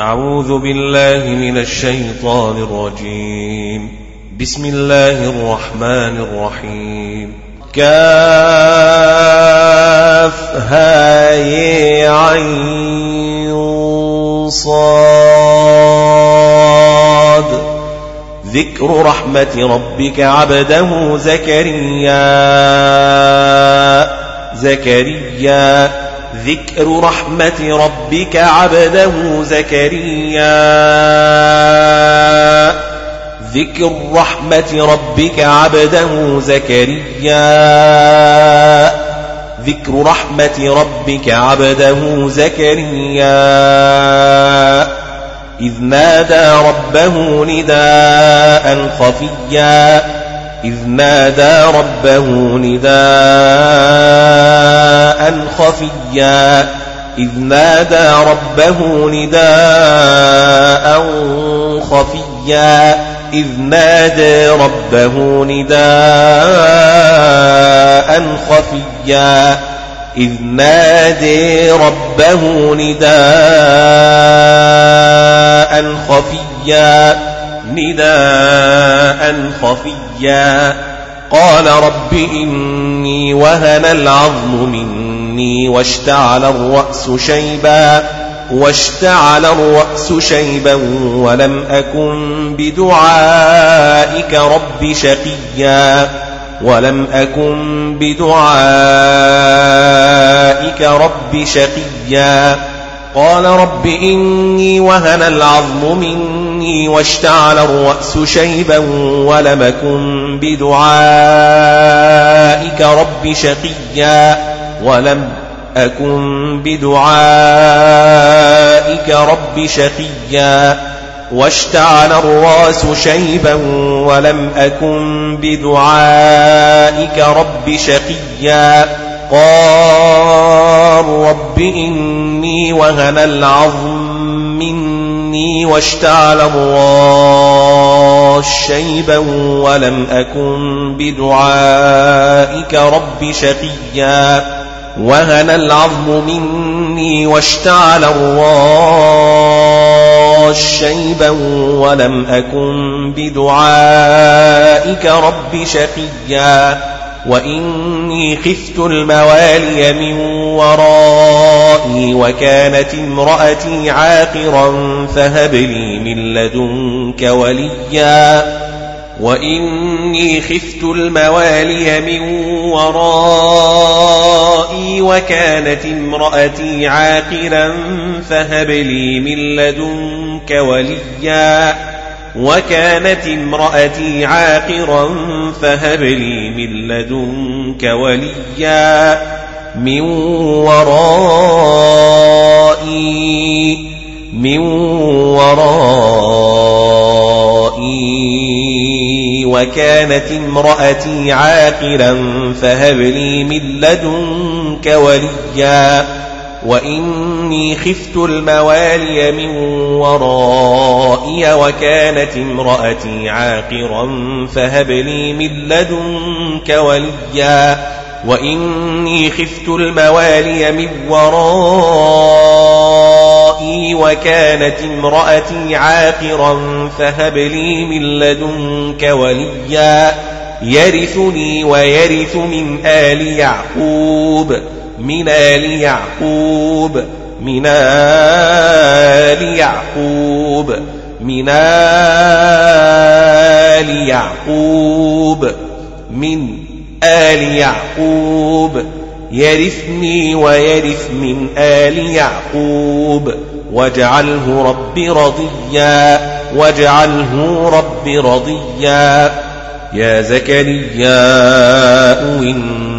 أعوذ بالله من الشيطان الرجيم. بسم الله الرحمن الرحيم. كاف هاي عين صاد. ذكر رحمة ربك عبده زكريا زكريا. ذكر رحمة ربك عبده زكريا. ذكر رحمة ربك عبده زكريا. ذكر رحمة ربك عبده زكريا. إذ نادى ربه نداء خفيا. إذ نادى ربه نداء خفيا. إذ نادى ربه نداء خفيا. إذ نادى ربه نداء خفيا. إذ نادى ربه نداء خفيا. نداء خفيا. قال رب إني وهن العظم مني واشتعل الرأس شيبا واشتعل الرأس شيبا ولم أكن بدعائك رب شقيا ولم أكن بدعائك رب شقيا. قال رب إني وهن العظم مني واشتعل الرأس شيبا ولم أكن بدعائك رب شقيا ولم أكن بدعائك رب شقيا واشتعل الرأس شيبا ولم أكن بدعائك رب شقيا قال رب إني وهن العظم مني واشتعل الراس شيبا ولم أكن بدعائك رب شقيا. وهن العظم مني واشتعل الراس شيبا ولم أكن بدعائك رب شقيا. وإني خفت الموالي من ورائي وكانت امرأتي عاقرا فهب لي من لدنك وليا وإني خفت الموالي من ورائي وكانت امرأتي عاقرا فهب لي من لدنك وليا وكانت امرأتي عاقرا فهب لي من لدنك وليا من ورائي من ورائي. وكانت امرأتي عاقرا فهب لي من لدنك وليا. وإني خفت الموالي من ورائي وكانت امرأتي عاقرا فهب لي من لدنك وليا وإني خفت الموالي من ورائي وكانت امرأتي عاقرا فهب لي من لدنك وليا يرثني ويرث من آل يعقوب من آل يعقوب من آل يعقوب من آل يعقوب من آل يعقوب. يرثني ويرث من آل يعقوب. واجعله رب رضيا واجعله رب رضيا. يا زكريا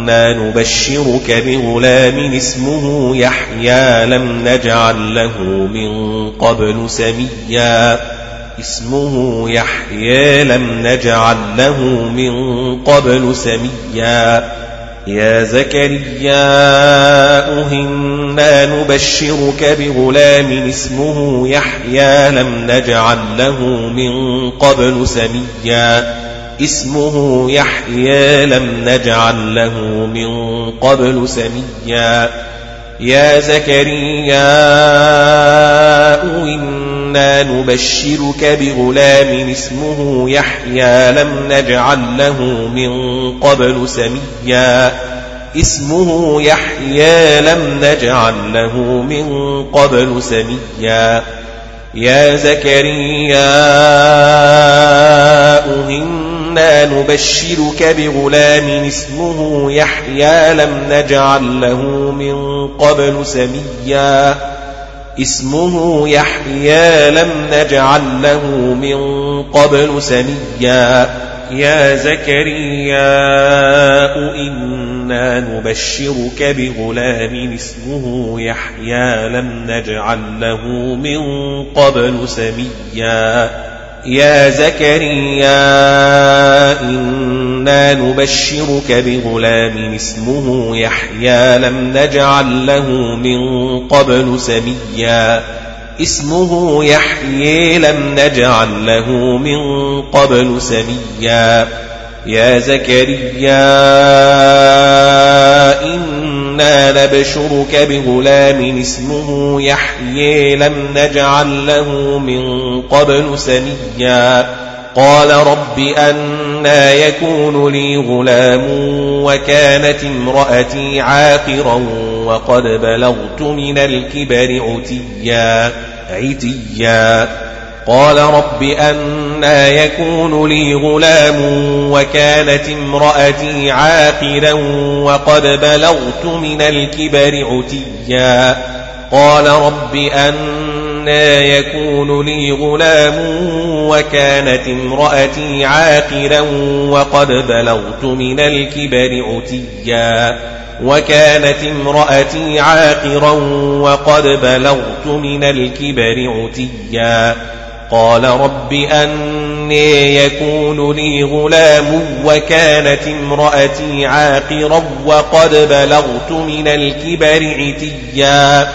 إنا نبشرك بغلام اسمه يحيى لم نجعل له من قبل سميا. اسمه يحيى لم نجعل له من قبل سميا. يا زكريا إنا نبشرك بغلام اسمه يحيى لم نجعل له من قبل سميا. اسمه يحيى لم نجعل له من قبل سميا. يا زكريا إنا نبشرك بغلام اسمه يحيى لم نجعل له من قبل سميا. اسمه يحيى لم نجعل له من قبل سميا. يا زكريا إنا نبشرك بغلام اسمه يحيى لم نجعل له من قبل سميا اسمه يحيى لم نجعل له من قبل سميا يا زكريا إنا نبشرك بغلام اسمه يحيى لم نجعل له من قبل سميا يا زكريا إنا نبشرك بغلام اسمه يحيى لم نجعل له من قبل سميا. اسمه يحيي لم نجعل له من قبل سميا. يا زكريا إنا نبشرك بغلام اسمه يحيي لم نجعل له من قبل سميا. قال رب أنا يكون لي غلام وكانت امرأتي عاقرا وقد بلغت من الكبر عتيا عتيا. قال رب أنا يكون لي غلام وكانت امرأتي عاقرا وقد بلغت من الكبر عتيا. قال رب أنا يكون لي غلام وكانت امرأتي عاقرا وقد بلغت من الكبر عتيا. وكانت امرأتي عاقرا وقد بلغت من الكبر عتيا. قال رب أني يكون لي غلام وكانت امرأتي عاقرا وقد بلغت من الكبر عتيا.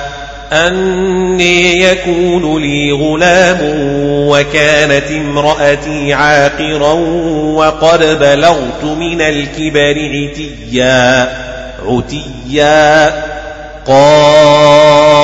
أني يكون لي غلام وكانت امرأتي عاقرا وقد بلغت من الكبر عتيا. عتيا. قال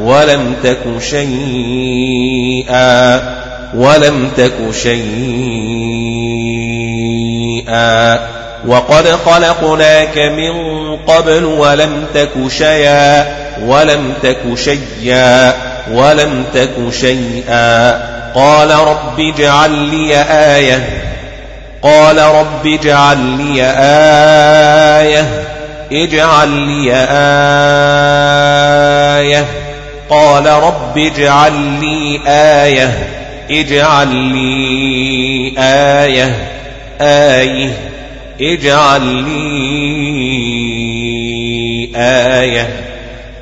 ولم تك شيئا ولم تك شيئا. وقد خلقناك من قبل ولم تك شيئا ولم تك شيئا ولم تك شيئا. قال رب اجعل لي آية. قال رب اجعل لي آية. اجعل لي آية. قال رب اجعل لي آية اجعل لي آية آية اجعل لي آية.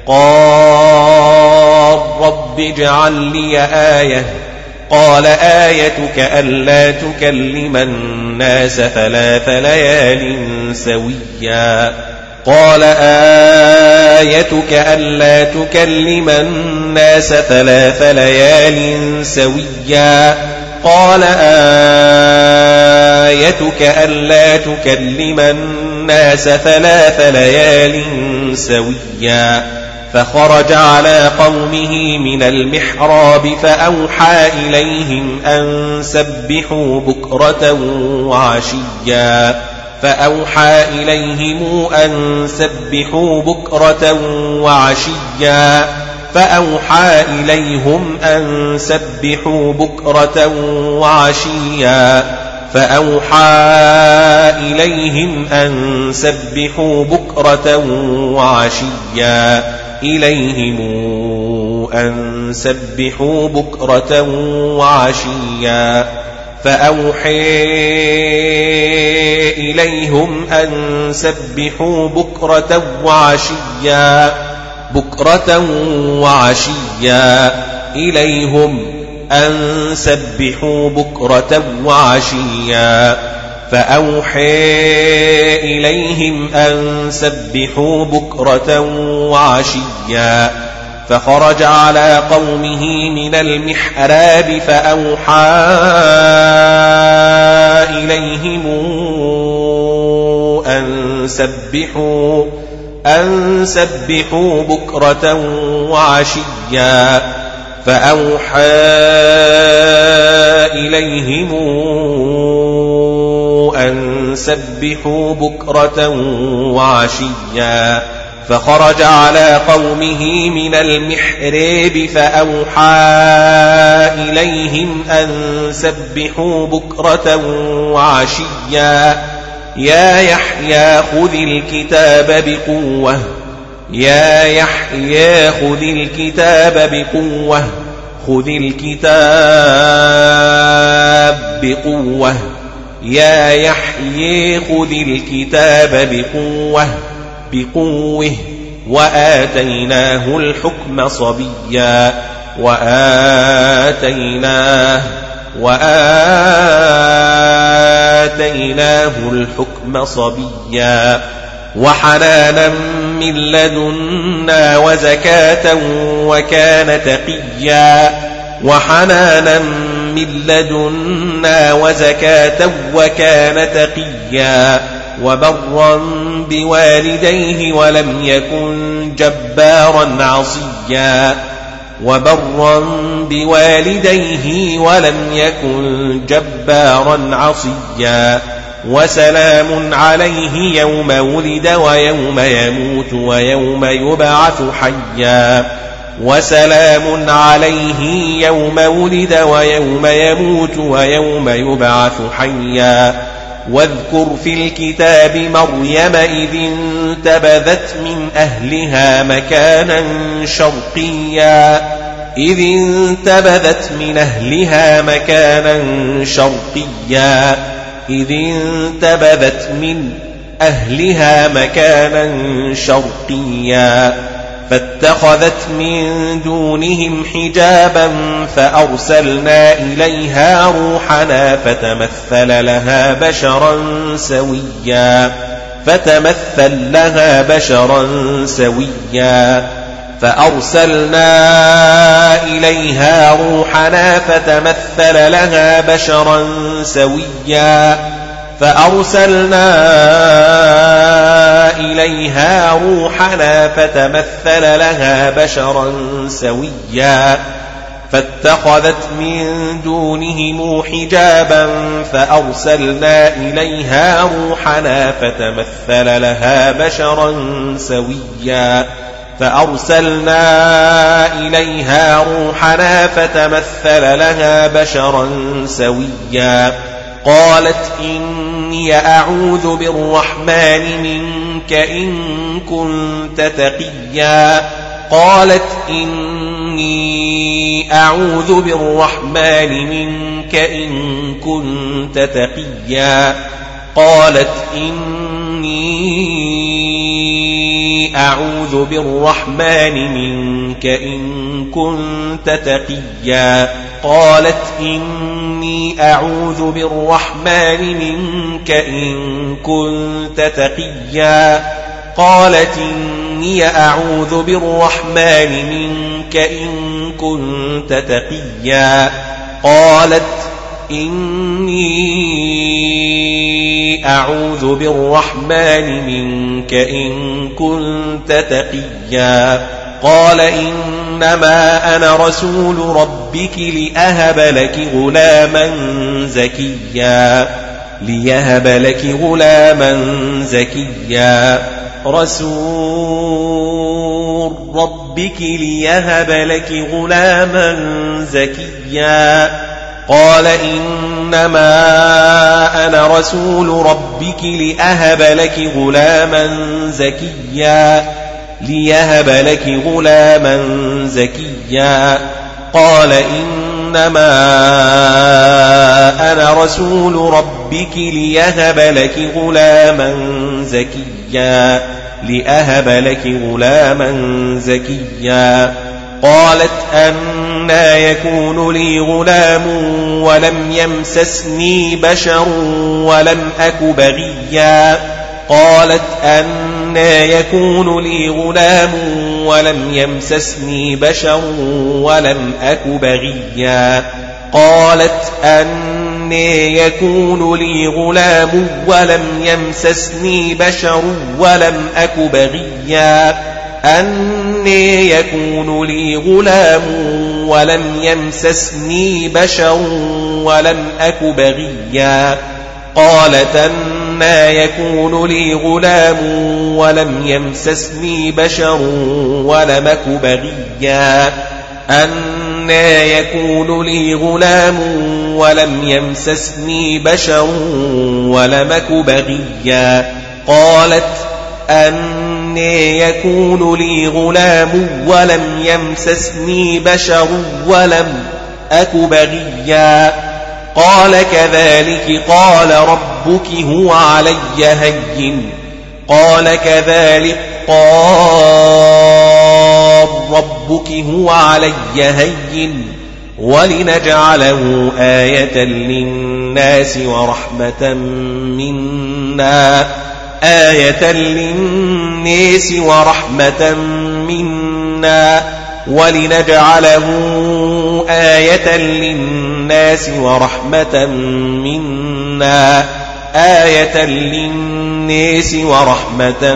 قال رب اجعل لي آية. قال آيتك ألا تكلم الناس ثلاث ليال سويا. قال آيتك ألا تكلم الناس ثلاث ليال سويا قال آيتك ألا تكلم الناس ثلاث ليال سويا فخرج على قومه من المحراب فأوحى إليهم أن سبحوا بكرة وعشيا فأوحى إليهم أن سبحوا بكرة وعشيا. فأوحى إليهم أن سبحوا بكرة وعشيا. فأوحى إليهم أن سبحوا بكرة وعشيا. إليهم أن سبحوا بكرة وعشيا. فأوحي إليهم أن سبحوا بكرة وعشيا بكرة وعشيا. إليهم أن سبحوا بكرة وعشيا. فأوحي إليهم أن سبحوا بكرة وعشيا. فخرج على قومه من المحراب فأوحى إليهم أن سبحوا أن سبحوا بكرة وعشيا. فأوحى إليهم أن سبحوا بكرة وعشيا. فخرج على قومه من المحراب فأوحى إليهم أن سبحوا بكرة وعشيا. يا يحيى خذ الكتاب بقوة. يا يحيى خذ الكتاب بقوة. خذ الكتاب بقوة. يا يحيى خذ الكتاب بقوة. بقوه وآتيناه الحكم صبيا وآتيناه وآتيناه الحكم صبيا وحنانا من لدنا وزكاة وكان تقيا وحنانا من لدنا وزكاة وكان تقيا وبرا بوالديه ولم يكن جبارا عصيا. وبرا بوالديه ولم يكن جبارا عصيا. وسلام عليه يوم ولد ويوم يموت ويوم يبعث حيا. وسلام عليه يوم ولد ويوم يموت ويوم يبعث حيا. واذكر في الكتاب مريم إذ انتبذت من أهلها مكانا شرقيا. إذ انتبذت من أهلها مكانا شرقيا. إذ انتبذت من أهلها مكانا شرقيا. فاتخذت من دونهم حجابا فأرسلنا إليها روحنا فتمثل لها بشرا سويا فتمثل لها بشرا سويا فأرسلنا إليها روحنا فتمثل لها بشرا سويا. فأرسلنا إليها روحنا فتمثل لها بشرا سويا فاتخذت من دونهم حجابا فأرسلنا إليها روحنا فتمثل لها بشرا سويا فأرسلنا إليها روحنا فتمثل لها بشرا سويا قالت إني أعوذ بالرحمن منك إن كنت تقيا. قالت إني أعوذ بالرحمن منك إن كنت تقيا. قالت إني أعوذ بالرحمن منك إن كنت تقيا. قالت إني أعوذ بالرحمن منك إن كنت تقيا. قالت إني أعوذ بالرحمن منك إن كنت تقيا. قالت إني أعوذ بالرحمن منك إن كنت تقيا. قال إنما أنا رسول ربك لأهب لك غلاما زكيا ليهب لك غلاما زكيا. رسول ربك ليهب لك غلاما زكيا. قال إنما أنا رسول ربك لأهب لك غلاما زكيا. ليهب لك غلاما زكيا قال إنما أنا رسول ربك ليهب لك غلاما زكيا لأهب لك غلاما زكيا قالت أنا يكون لي غلام ولم يمسسني بشر ولم أك بغيا قالت أنا يكون لي غلام ولم يمسسني بشر ولم أك بغيا. قالت أني يكون لي غلام ولم يمسسني بشر ولم أك بغيا. أني يكون لي غلام ولم يمسسني بشر ولم أك بغيا. قالت أنا يكون لي غلام ولم يمسسني بشر ولم أك بغيا. أنا يكون لي غلام ولم يمسسني بشر ولم أك بغيا. قالت أني يكون لي غلام ولم يمسسني بشر ولم أك بغيا. قال كذلك قال ربك هو علي هين. قال كذلك قال ربك هو علي هين. ولنجعله آية للناس ورحمة منا. آية للناس ورحمة منا. ولنجعله آية للناس ورحمة منا. آية للناس ورحمة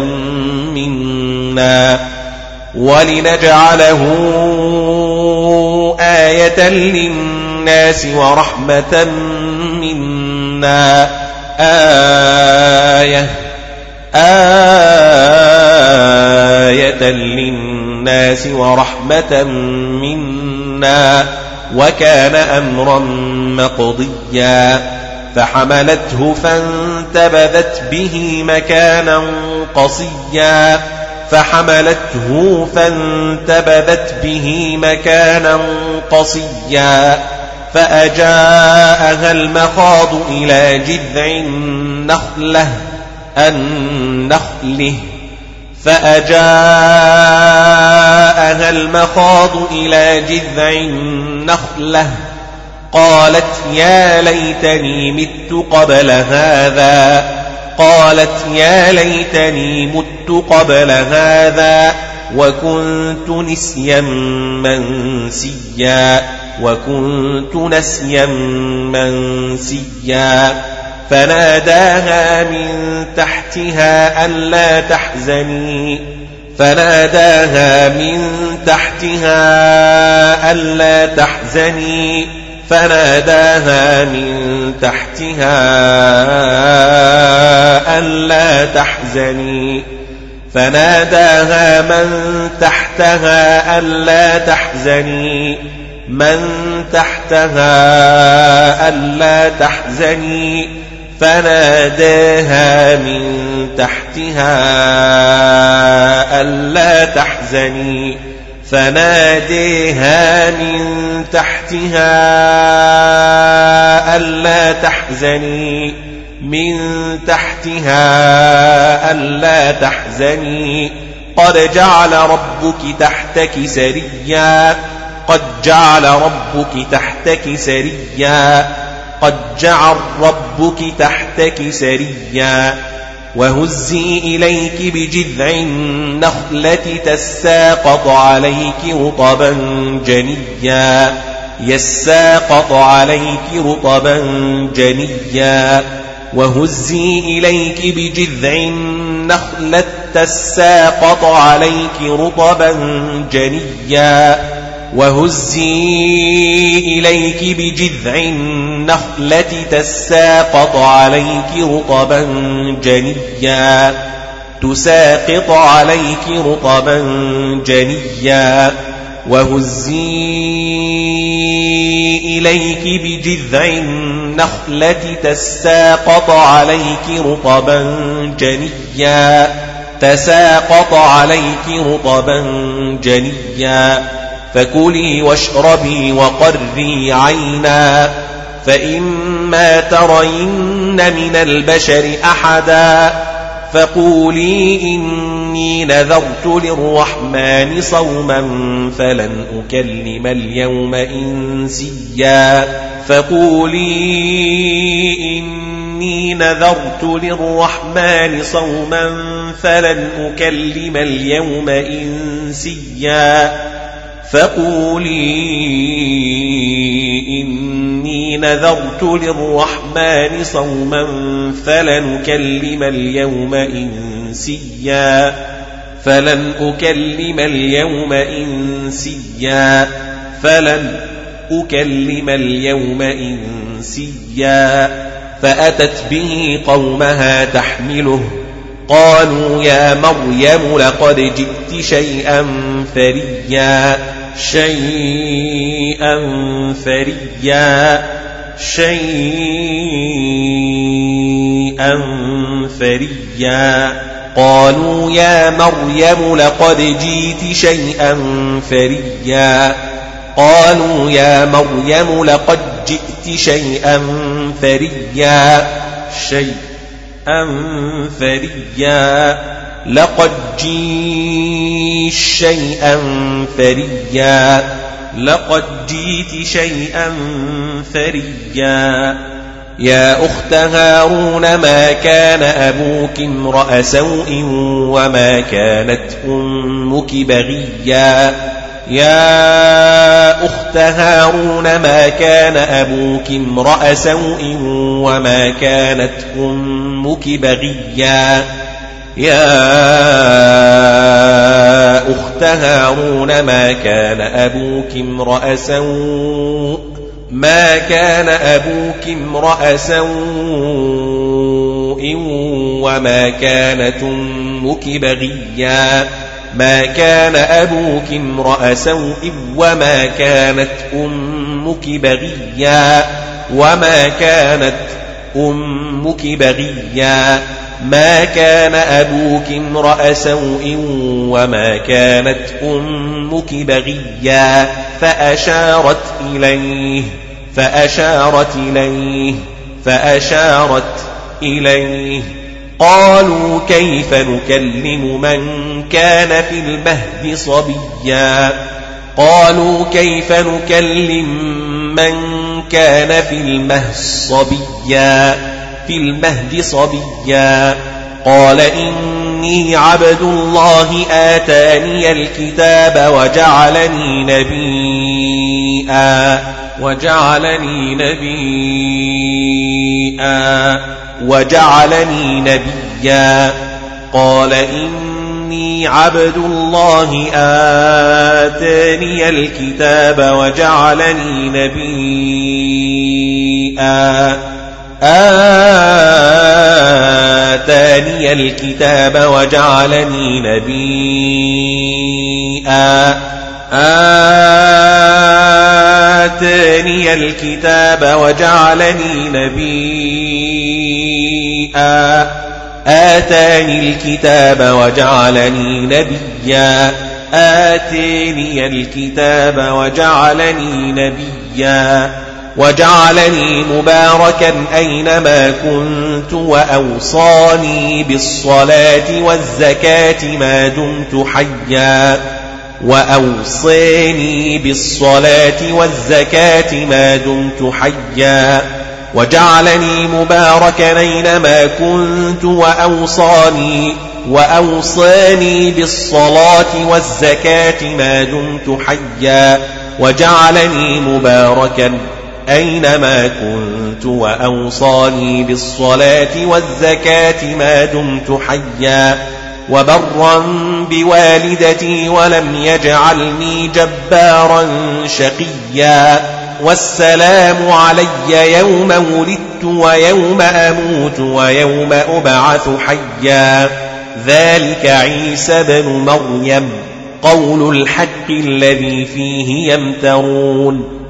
منا. ولنجعله آية للناس ورحمة منا. آية آية للناس ورحمة منا وكان أمرا مقضيا فحملته فانتبذت به مكانا قصيا فحملته فانتبذت به مكانا قصيا فأجاءها المخاض إلى جذع النخلة النخل فأجاءها المخاض إلى جذع النخلة. قالت يا ليتني مت قبل هذا. قالت يا ليتني مت قبل هذا وكنت نسيا منسيا وكنت نسيا منسيا. فناداها من تحتها ألا تحزني. فناداها من تحتها ألا تحزني. فناداها من تحتها ألا تحزني. فناداها من تحتها ألا تحزني. من تحتها ألا تحزني. فناداها من تحتها ألا تحزني. فناديها من تحتها ألا تحزني. من تحتها ألا تحزني. قد جعل ربك تحتك سريا. قد جعل ربك تحتك سريا. قد جعل ربك تحتك سريا وهزي إليك بجذع النخلة تساقط عليك رطبا جنيا يساقط عليك رطبا جنيا وهزي إليك بجذع النخلة تساقط عليك رطبا جنيا وهزي إليك بجذع النخلة تساقط عليك رطبا جنيا تساقط عليك رطبا جنيا. وهزي إليك بجذع النخلة تساقط عليك رطبا جنيا تساقط عليك رطبا جنيا. فكلي واشربي وقري عينا فإما ترين من البشر أحدا فقولي إني نذرت للرحمن صوما فلن أكلم اليوم إنسيا فقولي إني نذرت للرحمن صوما فلن أكلم اليوم إنسيا فقولي إني نذرت للرحمن صوما فلنكلم اليوم إنسيا فلن أكلم اليوم إنسيا فلن أكلم اليوم إنسيا فأتت به قومها تحمله قالوا يا مريم لقد جئت شيئا فريا شيئا فريا. شيئا فريا. قالوا يا مريم لقد جيت شيئا فريا. قالوا يا مريم لقد جئت شيئا فريا. شيئا فريا. لقد جيت شيئا فريا. لقد جيت شيئا فريا. يا أخت هارون ما كان أبوك امرأ سوء وما كانت أمك بغيا. يا أخت هارون ما كان أبوك امرأ سوء وما كانت أمك بغيا. يا أخت هارون ما كان أبوك امرأ سوء؟ ما كان أبوك امرأ سوء؟ وما كانت أمك بغيا؟ ما كان أبوك امرأ سوء؟ وما كانت أمك بغيا؟ وما كانت أمك بغيا. ما كان أبوك امرأ سوء وما كانت أمك بغيا. فأشارت إليه فأشارت إليه فأشارت إليه. قالوا كيف نكلم من كان في المهد صبيا؟ قالوا كيف نكلم من كان في المهد صبيا؟ في المهد صبيا. قال إني عبد الله آتاني الكتاب وجعلني نبيا وجعلني نبيا وجعلني نبيا. قال إني عبد الله آتاني الكتاب وجعلني نبيا آتاني الكتاب وجعلني نبيا آتاني الكتاب وجعلني نبيا آتاني الكتاب وجعلني نبيا. آتاني الكتاب وجعلني نبيا. وجعلني مباركا أينما كنت وأوصاني بالصلاة والزكاة ما دمت حيا وأوصيني بالصلاة والزكاة ما دمت حيا وجعلني مباركا أينما كنت وأوصاني وأوصاني بالصلاة والزكاة ما دمت حيا وجعلني مباركا أينما كنت وأوصاني بالصلاة والزكاة ما دمت حيا وبرا بوالدتي ولم يجعلني جبارا شقيا والسلام علي يوم ولدت ويوم أموت ويوم أبعث حيا ذلك عيسى بن مريم قول الحق الذي فيه يمترون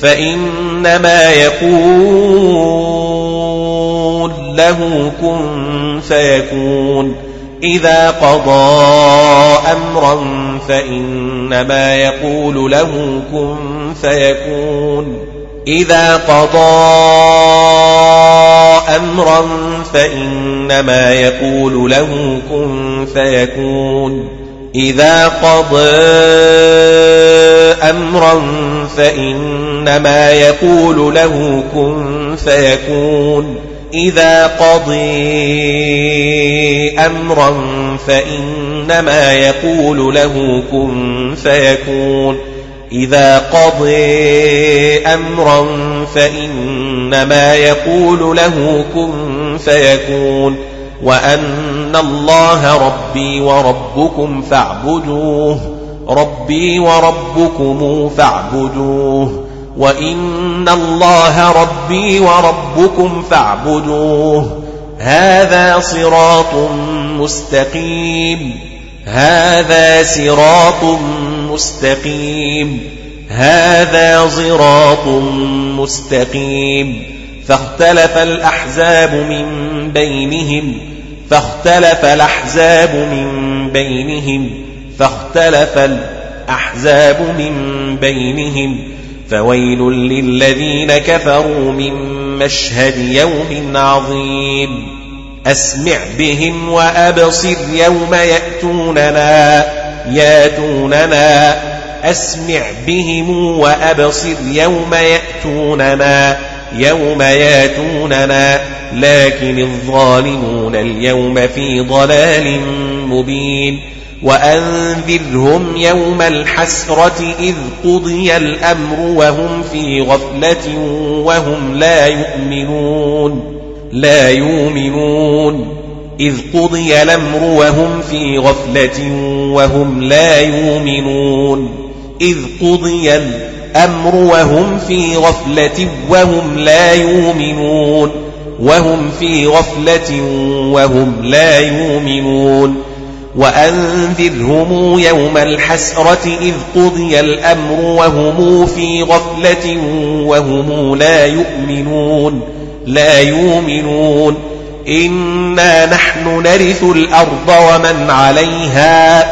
فإنما يقول له كن فيكون. إذا قضى أمرا فإنما يقول له كن فيكون. إذا قضى أمرا فإنما يقول له كن فيكون. إذا قضى أمرا فإنما يقول له كن فيكون. إذا قضي أمرا فإنما يقول له كن فيكون. إذا قضي أمرا فإنما يقول له كن فيكون. وأن الله ربي وربكم فاعبدوه. ربي وربكم فاعبدوه. وإن الله ربي وربكم فاعبدوه. هذا صراط مستقيم. هذا صراط مستقيم. هذا صراط مستقيم. فاختلف الأحزاب من بينهم فاختلف الأحزاب من بينهم فاختلف الأحزاب من بينهم. فويل للذين كفروا من مشهد يوم عظيم. أسمع بهم وأبصر يوم يأتوننا ياتوننا. أسمع بهم وأبصر يوم يأتوننا. يوم ياتوننا لكن الظالمون اليوم في ضلال مبين. وأنذرهم يوم الحسرة إذ قضي الأمر وهم في غفلة وهم لا يؤمنون لا يؤمنون. إذ قضي الأمر وهم في غفلة وهم لا يؤمنون. إذ قضي الأمر وهم في غفلة وهم لا يؤمنون. وهم في غفلة وهم لا يؤمنون. وأنذرهم يوم الحسرة إذ قضي الأمر وهم في غفلة وهم لا يؤمنون. لا يؤمنون. إنا نحن نرث الأرض ومن عليها.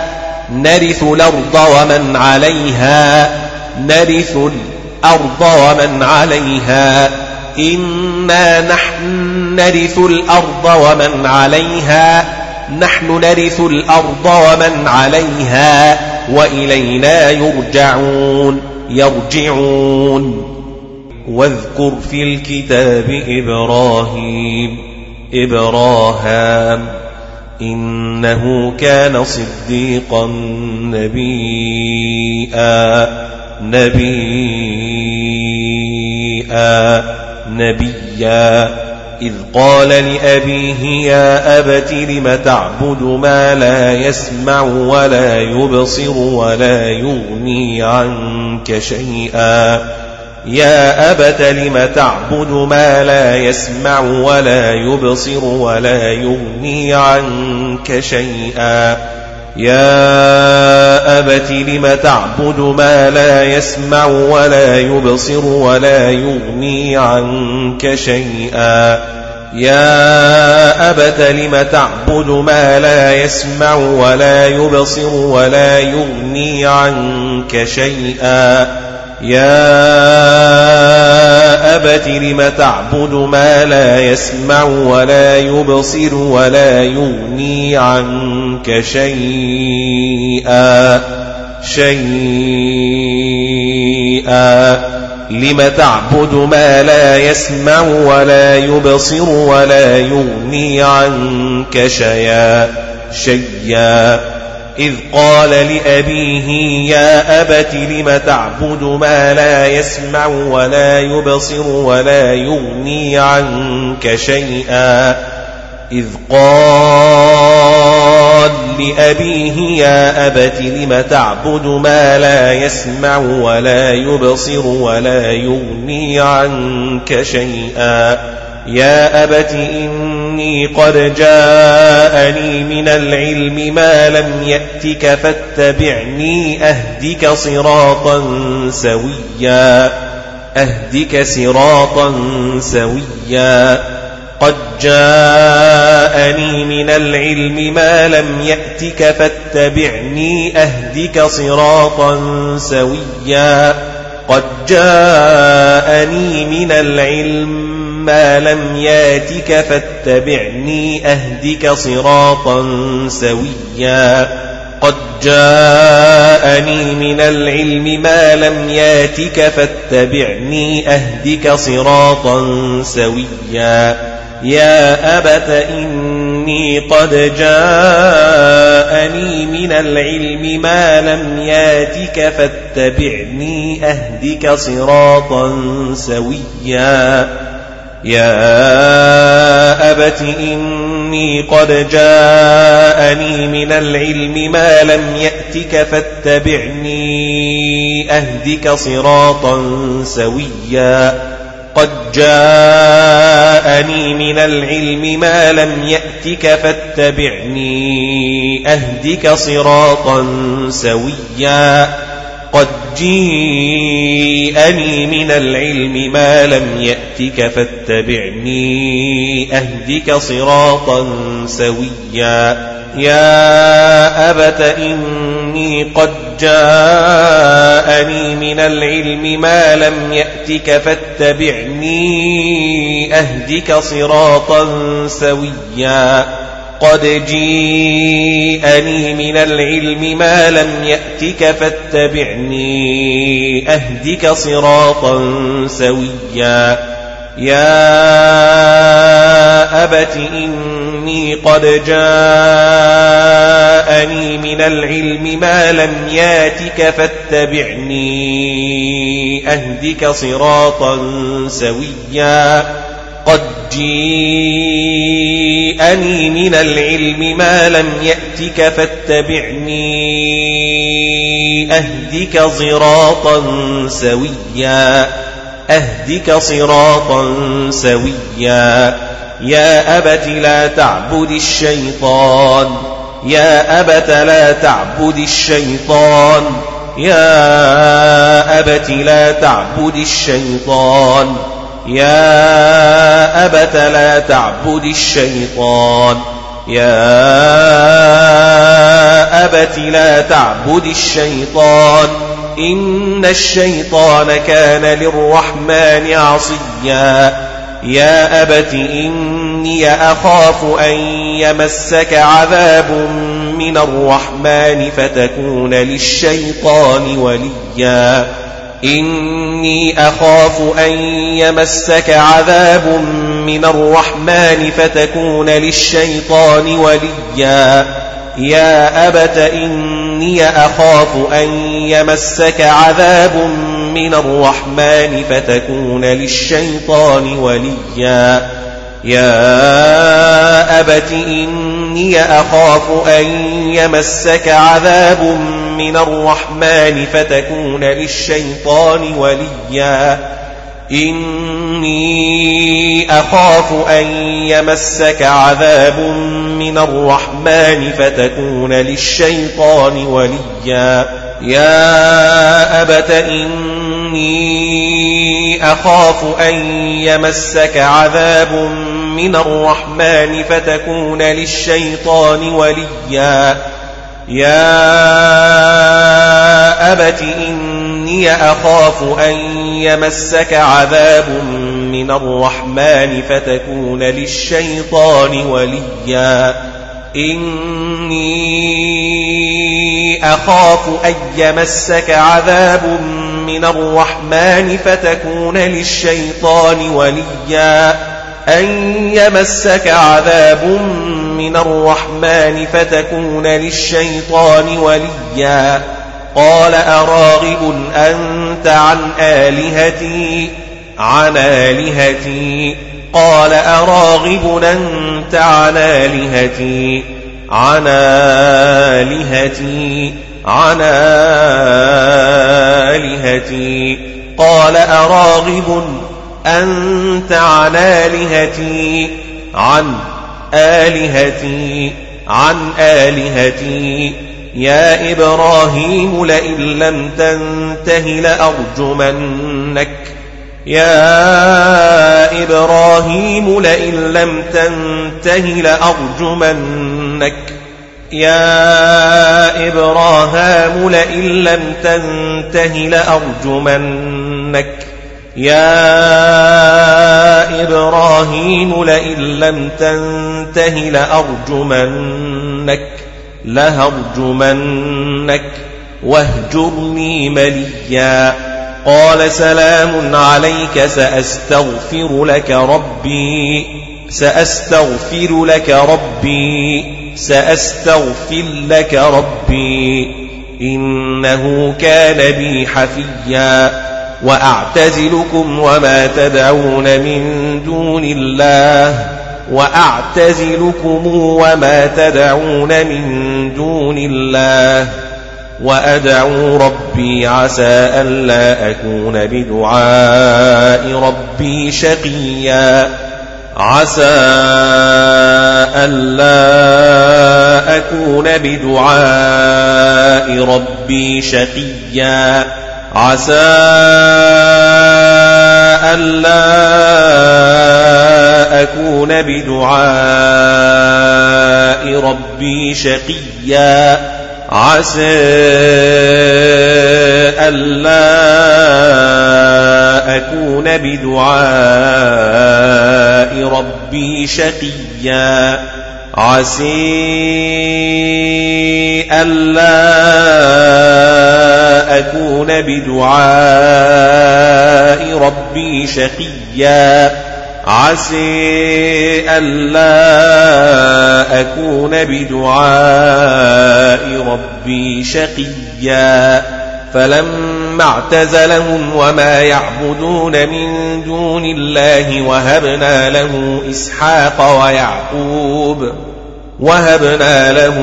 نرث الأرض ومن عليها. نرث الأرض ومن عليها. إنا نحن نرث الأرض ومن عليها. نحن نرث الأرض ومن عليها. وإلينا يرجعون. يرجعون. واذكر في الكتاب إبراهيم. إبراهام. إنه كان صديقا نبيا. نبيا نبيا. إذ قال لأبيه يا أبت لم تعبد ما لا يسمع ولا يبصر ولا يغني عنك شيئا؟ يا أبت لم تعبد ما لا يسمع ولا يبصر ولا يغني عنك شيئا؟ يا أبت لم تعبد ما لا يسمع ولا يبصر ولا يغني عنك شيئا؟ يا أبت لم تعبد ما لا يسمع ولا يبصر ولا يغني عنك شيئا؟ يا أبت لم تعبد ما لا يسمع ولا يبصر ولا يغني عنك شيئا شيئا. لم تعبد ما لا يسمع ولا يبصر ولا يغني عنك شيئا شيئا. إذ قال لأبيه يا أبت لم تعبد ما لا يسمع ولا يبصر ولا يغني عنك شيئا؟ إذ قال لأبيه يا أبت لم تعبد ما لا يسمع ولا يبصر ولا يغني عنك شيئا؟ يا أبت إن إني قد جاءني من العلم ما لم يأتك فاتبعني أهدك صراطا سويا أهدك صراطا سويا. قد جاءني من العلم ما لم يأتك فاتبعني أهدك صراطا سويا. قد جاءني من العلم ما لم ياتك فاتبعني أهدك صراطا سويا قد جاءني من العلم ما لم ياتك فاتبعني أهدك صراطا سويا يا أبت إني قد جاءني من العلم ما لم ياتك فاتبعني أهدك صراطا سويا يا أبت إني قد جاءني من العلم ما لم يأتك فاتبعني أهدك صراطا سويا. قد جاءني من العلم ما لم يأتك فاتبعني أهدك صراطا سويا. قد جيءني من العلم ما لم يأتك فاتبعني أهدك صراطا سويا. يا أبت إني قد جاءني من العلم ما لم يأتك فاتبعني أهدك صراطا سويا. قد جيءني من العلم ما لم يأتك فاتبعني أهدك صراطا سويا. يا أبت إني قد جاءني من العلم ما لم ياتك فاتبعني أهدك صراطا سويا. قد جيءني من العلم ما لم يأتك فاتبعني أهدك صراطا سويا. أهدك صراطا سويا. يا أبت لا تعبد الشيطان. يا أبت لا تعبد الشيطان. يا أبت لا تعبد الشيطان. يا أبت لا تعبد الشيطان. يا أبت لا تعبد الشيطان. إن الشيطان كان للرحمن عصيا. يا أبت إني أخاف أن يمسك عذاب من الرحمن فتكون للشيطان وليا. إني أخاف أن يمسك عذاب من الرحمن فتكون للشيطان وليا. يا أبت إني أخاف أن يمسك عذاب من الرحمن فتكون للشيطان وليا. يا أبت إني أخاف أن يمسك عذاب من الرحمن فتكون للشيطان وليا. إني أخاف أن يمسك عذاب من الرحمن فتكون للشيطان وليا. يا أبت إني أخاف أن يمسك عذاب من الرحمن فتكون للشيطان وليا. يا أبت إني أخاف أن يمسك عذاب من الرحمن فتكون للشيطان وليا. إني أخاف أن يمسك عذاب من الرحمن فتكون للشيطان وليا. أن يمسك عذاب من الرحمن فتكون للشيطان وليا. قال أراغب أنت عن آلهتي؟ عن آلهتي قال أراغب أنت عن آلهتي عن آلهتي عن آلهتي قال أراغب أنت عن آلهتي عن آلهتي. عن آلهتي. يا إبراهيم لئن لم تنته لأرجمنك. يا إبراهيم لئن لم تنته لأرجمنك. يا إبراهام لئن لم تنته لأرجمنك. يا إبراهيم لئن لم تنته لأرجمنك. لهرجمنك. واهجرني مليا. قال سلام عليك سأستغفر لك ربي سأستغفر لك ربي سأستغفر لك ربي إنه كان بي حفيا. وأعتزلكم وما تدعون من دون الله وأعتزلكم وما تدعون من دون الله. وأدعو ربي عسى ألا أكون بدعاء ربي شقيا. عسى ألا أكون بدعاء ربي شقيا. عسى ألا أكون بدعاء ربي شقيا. عسى ألا أكون بدعاء ربي شقيا. عسي ألا أكون بدعاء ربي شقيا. عسي ألا أكون بدعاء ربي شقيا. فلما اعتزلهم وما يعبدون من دون الله وهبنا له إسحاق ويعقوب وهبنا له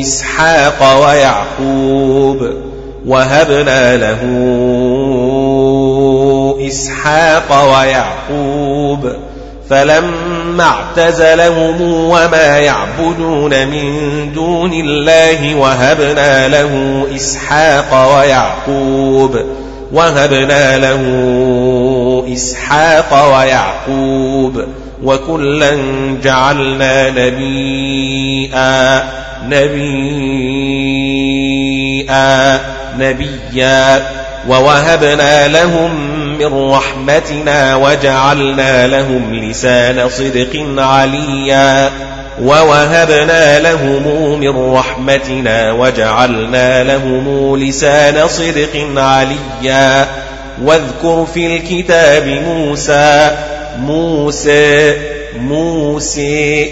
إسحاق ويعقوب وهبنا له إسحاق ويعقوب فلما اعتزلهم وما يعبدون من دون الله وهبنا له إسحاق ويعقوب وهبنا له إسحاق ويعقوب وكلا جعلنا نبيا نبيا نبيا ووهبنا لهم من رحمتنا وجعلنا لهم لسان صدق عليا ووهبنا لهم من رحمتنا وجعلنا لهم لسان صدق عليا واذكر في الكتاب موسى موسى موسى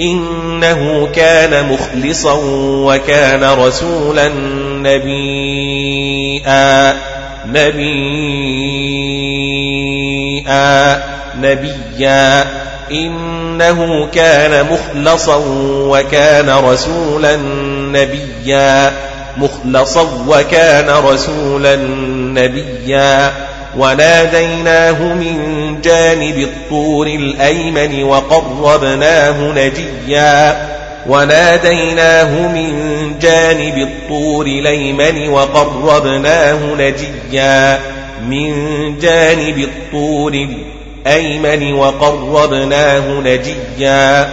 إنه كان مخلصا وكان رسولا نبيا نبيا نبيا. إنه كان مخلصا وكان رسولا نبيا. مخلصا وكان رسولا نبيا. وناديناه من جانب الطور الأيمن وقربناه نجيا. وناديناه من جانب الطور الأيمن وقربناه نجيا من جانب الطور الأيمن وقربناه نجيا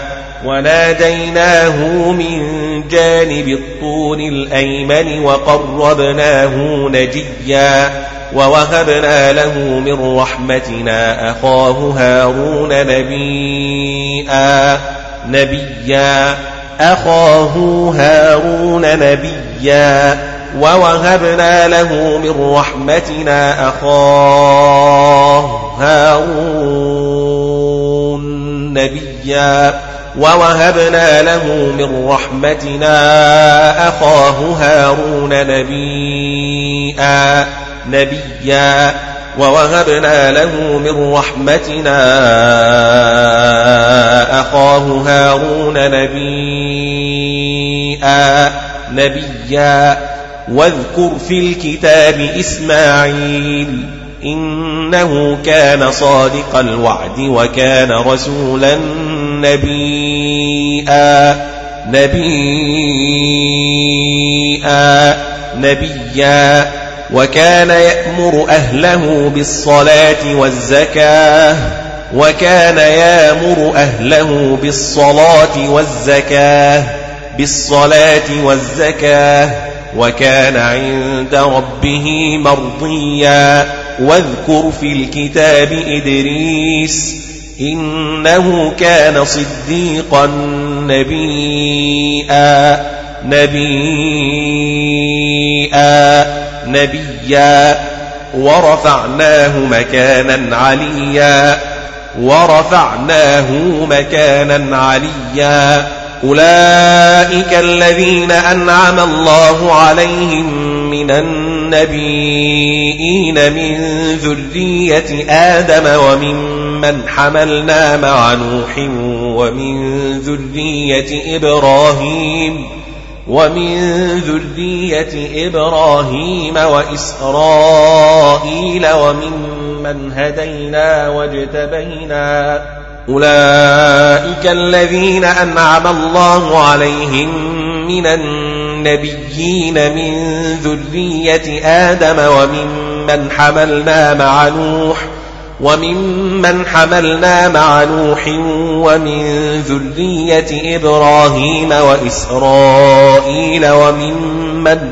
وناديناه من جانب الطور الأيمن وقربناه نجيا ووهبنا له من رحمتنا أخاه هارون نبيا نبيا أخاه هارون نبيا ووهبنا له من رحمتنا أخاه هارون نبيا ووهبنا له من رحمتنا أخاه هارون نبيا نبيا ووهبنا له من رحمتنا أخاه هارون نبيا نبيا. واذكر في الكتاب إسماعيل إنه كان صادق الوعد وكان رسولا نبيا نبيا نبيا. وكان يأمر أهله بالصلاة والزكاة وكان يأمر أهله بالصلاة والزكاة بالصلاة والزكاة وكان عند ربه مرضيا. واذكر في الكتاب إدريس إنه كان صديقا نبيا نبيا. نبيا ورفعناه مكانا عليا ورفعناه مكانا عليا. أولئك الذين أنعم الله عليهم من النبيين من ذرية آدم وممن حملنا مع نوح ومن ذرية إبراهيم. ومن ذرية إبراهيم وإسرائيل وممن هدينا واجتبينا أولئك الذين أنعم الله عليهم من النبيين من ذرية آدم وممن حملنا مع نوح وممن حملنا مع نوح ومن ذرية إبراهيم وإسرائيل وممن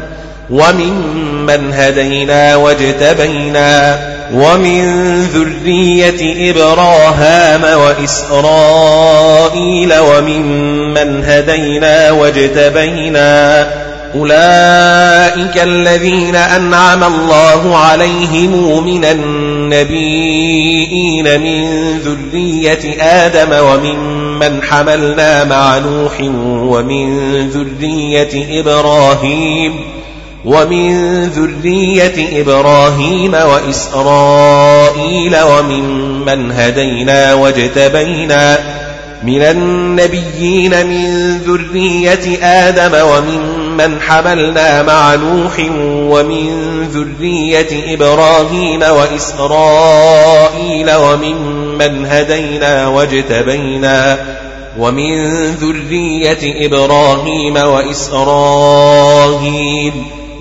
وممن هدينا واجتبينا ومن ذرية إبراهام وإسرائيل وممن هدينا واجتبينا أولئك الذين أنعم الله عليهم من النبيين من ذرية آدم وممن حملنا مع نوح ومن ذرية إبراهيم ومن ذرية إبراهيم وإسرائيل وممن هدينا واجتبينا من النبيين من ذرية آدم وممن حملنا مع نوح ومن ذرية إبراهيم وإسرائيل وممن هدينا واجتبينا ومن ذرية إبراهيم وإسرائيل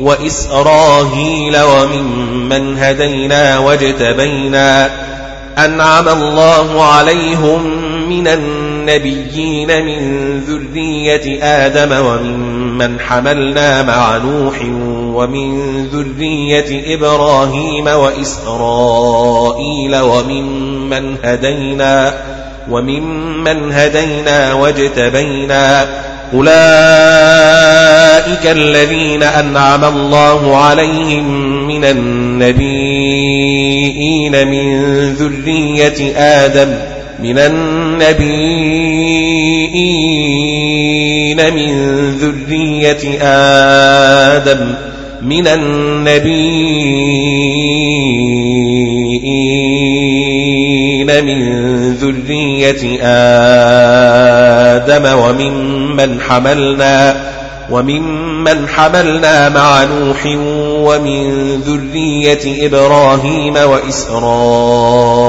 وإسراهيل وممن هدينا واجتبينا أنعم الله عليهم من النبيين من ذرية آدم وممن حملنا مع نوح ومن ذرية إبراهيم وإسرائيل وممن هدينا وممن هدينا واجتبينا أولئك الذين أنعم الله عليهم من النبيين من ذرية آدم من النبيين من ذرية آدم من النبيين من ذرية آدم وممن حملنا وممن حملنا مع نوح ومن ذرية إبراهيم وإسرائيل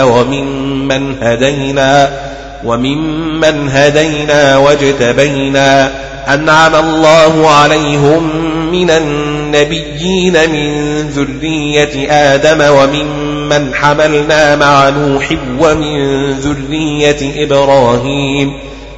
وممن هدينا وممن هدينا واجتبينا أنعم الله عليهم من النبيين من ذرية آدم وممن حملنا مع نوح ومن ذرية إبراهيم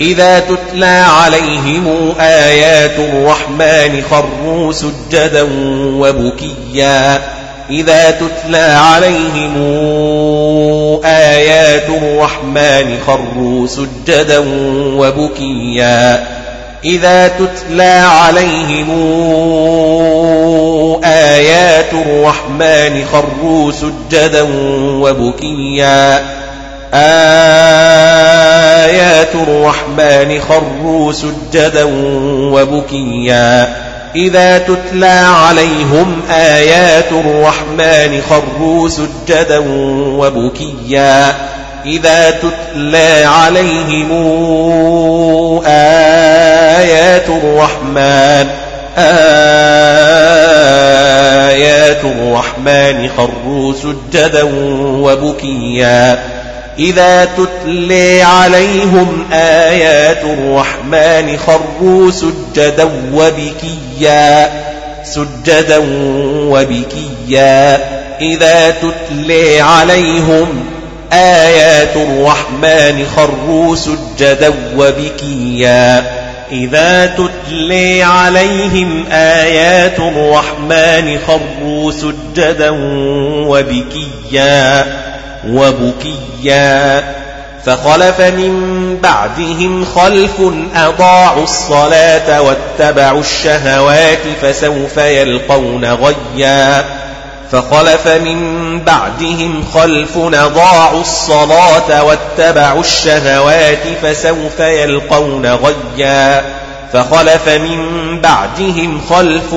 إذا تتلى عليهم آيات الرحمن خروا سجدا وبكيا. إذا تتلى عليهم آيات الرحمن خروا سجدا وبكيا. إذا تتلى عليهم آيات الرحمن خروا سجدا وبكيا. آيات الرحمن خروا سجدا وبكيا. إذا تتلى عليهم آيات الرحمن خروا سجدا وبكيا. إذا تتلى عليهم آيات الرحمن آيات الرحمن خروا سجدا وبكيا. إذا تتلي عليهم آيات الرحمن خروا سجدا وبكيا سجدا وبكيا. إذا تتلي عليهم آيات الرحمن خروا سجدا وبكيا. إذا تتلي عليهم آيات الرحمن خروا سجدا وبكيا. وبكيا فخلف من بعدهم خلف أضاعوا الصلاة واتبعوا الشهوات فسوف يلقون غيا فخلف من بعدهم خلف أضاعوا الصلاة واتبعوا الشهوات فسوف يلقون غيا فخلف من بعدهم خلف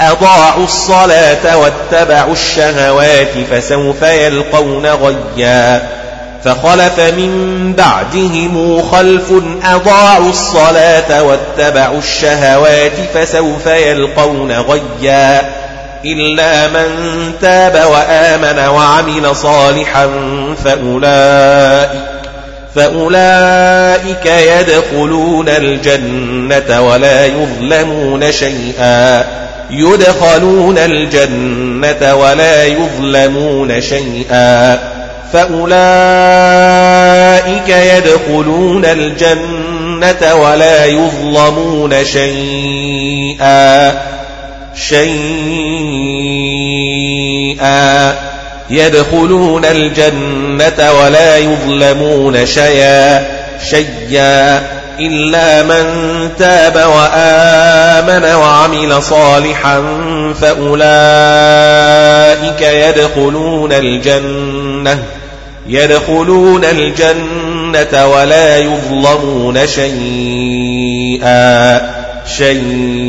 أضاعوا الصلاة واتبعوا الشهوات فسوف يلقون غيا. فخلف من بعدهم خلف أضاعوا الصلاة واتبعوا الشهوات فسوف يلقون غيا. إلا من تاب وآمن وعمل صالحا فأولئك فأولئك يدخلون الجنة ولا يظلمون شيئا. يدخلون الجنة ولا يظلمون شيئا فأولئك يدخلون الجنة ولا يظلمون شيئا شيئا يدخلون الجنة ولا يظلمون شيئا شيئا إلا من تاب وآمن وعمل صالحا فأولئك يدخلون الجنة يدخلون الجنة ولا يظلمون شيئا شيئا.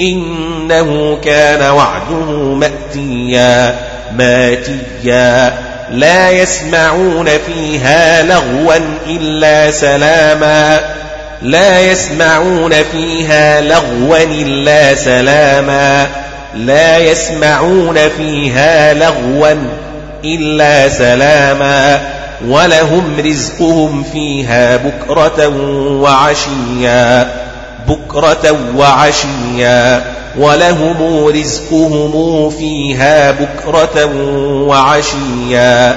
إنه كان وعده مأتيا ماتيا. لا يسمعون فيها لغوا إلا سلاما. لا يسمعون فيها لغوا إلا سلاما. لا يسمعون فيها لغوا إلا سلاما. ولهم رزقهم فيها بكرة وعشيا. بكرة وعشيا ولهم رزقهم فيها بكرة وعشيا.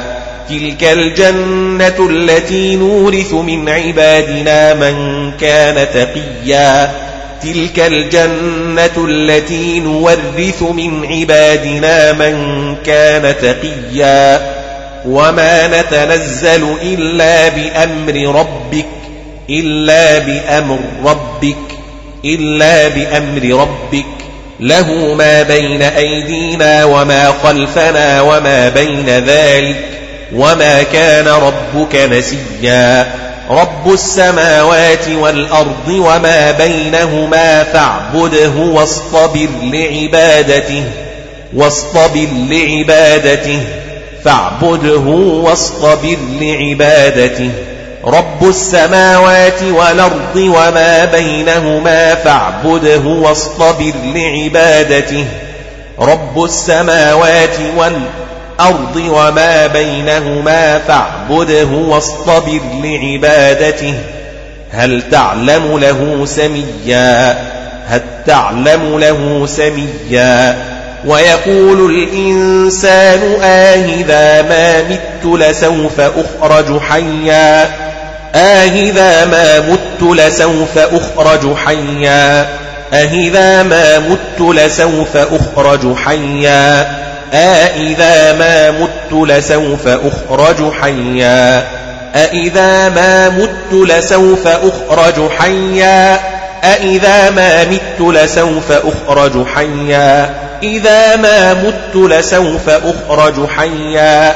تلك الجنة التي نورث من عبادنا من كان تقيا. تلك الجنة التي نورث من عبادنا من كان تقيا. وما نتنزل إلا بأمر ربك إلا بأمر ربك. إلا بأمر ربك. له ما بين أيدينا وما خلفنا وما بين ذلك. وما كان ربك نسيا. رب السماوات والأرض وما بينهما فاعبده واصطبر لعبادته. واصطبر لعبادته. فاعبده واصطبر لعبادته. رب السماوات والأرض وما بينهما فاعبده واصطبر لعبادته. رب السماوات والأرض وما بينهما فاعبده واصطبر لعبادته. هل تعلم له سميا؟ هل تعلم له سميا؟ ويقول الإنسان آهذا ما مت لسوف أخرج حيا. آهذا ما مت لسوف أخرج حيا أهذا ما مت لسوف أخرج حيا أإذا ما مت لسوف أخرج حيا أإذا ما مت لسوف أخرج حيا أإذا ما مت لسوف أخرج حيا إذا ما مت لسوف أخرج حيا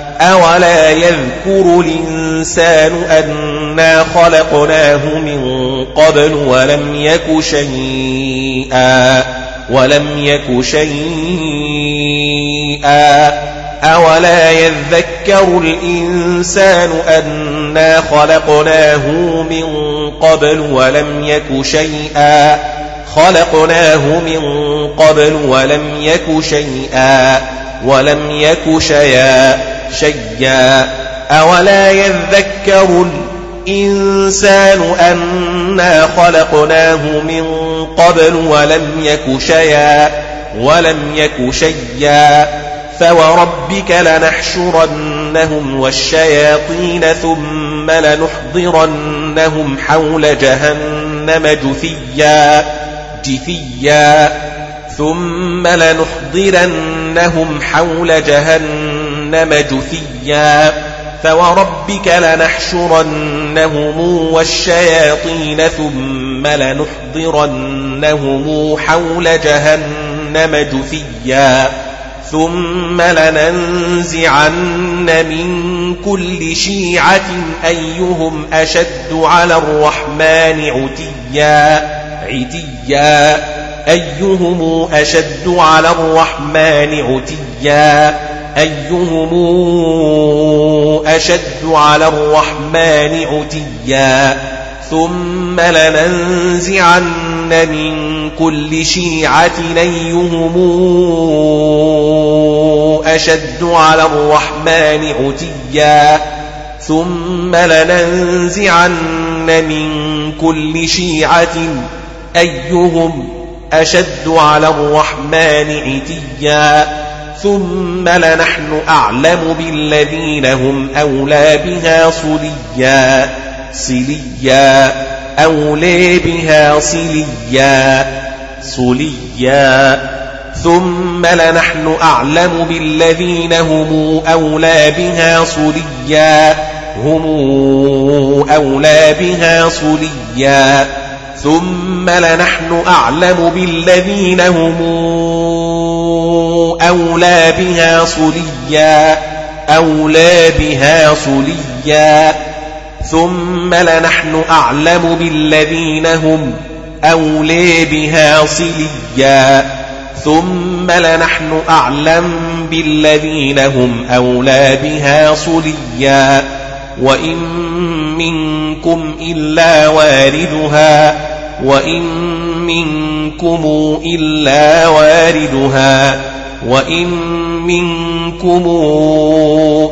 أولا يذكر الإنسان أنا خلقناه من قبل ولم يك شيئا ولم يك شيئا أولا يذكر الإنسان أنا خلقناه من قبل ولم يك شيئا خلقناه من قبل ولم يك شيئا ولم يك شيئا شيئا أولا يذكر الإنسان أنا خلقناه من قبل ولم يك شيئا ولم يك شيئا فوربك لنحشرنهم والشياطين ثم لنحضرنهم حول جهنم جثيا جثيا. ثم لنحضرنهم حول جهنم جثيا فوربك لنحشرنهم والشياطين ثم لنحضرنهم حول جهنم جثيا ثم لننزعن من كل شيعة أيهم أشد على الرحمن عتيا عتيا. أيهم أشد على الرحمن عتيا. أيهم أشد على الرحمن عتيا ثم لننزعن من كل شيعة أيهم أشد على الرحمن عتيا ثم لننزعن من كل شيعة أيهم أشد على الرحمن عتيا ثم لنحن أعلم بالذين هم أولى بها صليا صليا. أولي بها صليا صليا. ثم لنحن أعلم بالذين هم أولى بها صليا. هم أولى بها صليا. ثم لنحن أعلم بالذين هم أولى بها صليا أولى بها صليا. ثم لنحن أعلم بالذين هم أولي بها صليا. ثم لنحن أعلم بالذين هم أولى بها صليا. وإن منكم إلا واردها وإن منكم إلا واردها. وإن منكم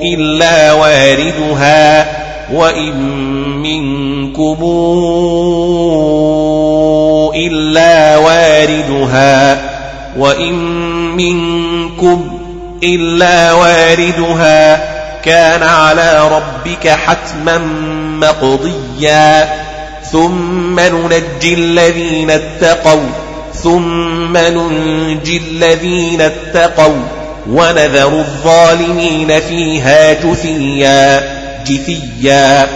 إلا واردها وإن منكم إلا واردها وإن منكم إلا واردها كان على ربك حتما مقضيا ثم ننجي الذين اتقوا ثم ننجي الذين اتقوا ونذر الظالمين فيها جثيا جثيا.